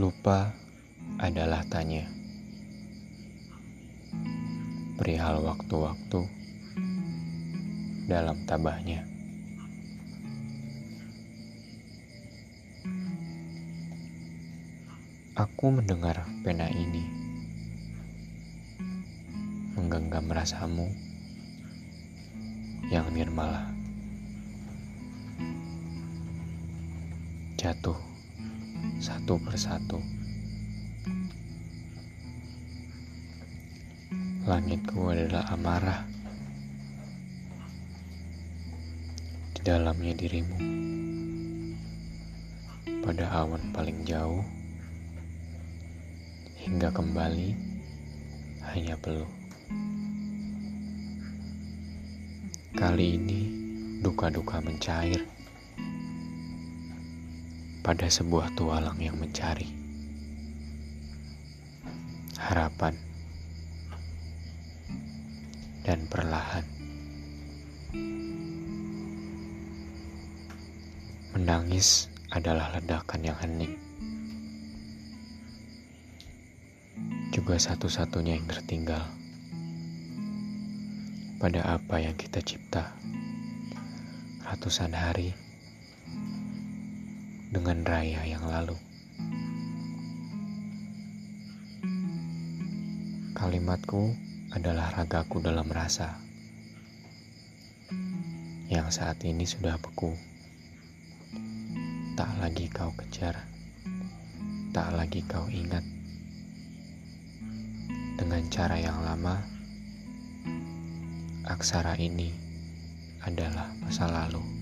Lupa adalah tanya perihal waktu-waktu dalam tabahnya. Aku mendengar pena ini menggenggam rasamu yang nirmala. Jatuh satu persatu. Langitku adalah amarah. Di dalamnya dirimu. Pada awan paling jauh. Hingga kembali hanya peluh. Kali ini duka-duka mencair pada sebuah tualang yang mencari. Harapan dan perlahan menangis adalah ledakan yang hening. Juga satu-satunya yang tertinggal pada apa yang kita cipta ratusan hari dengan raya yang lalu. Kalimatku adalah ragaku dalam rasa yang saat ini sudah beku. Tak lagi kau kejar, tak lagi kau ingat. Dengan cara yang lama, aksara ini adalah masa lalu.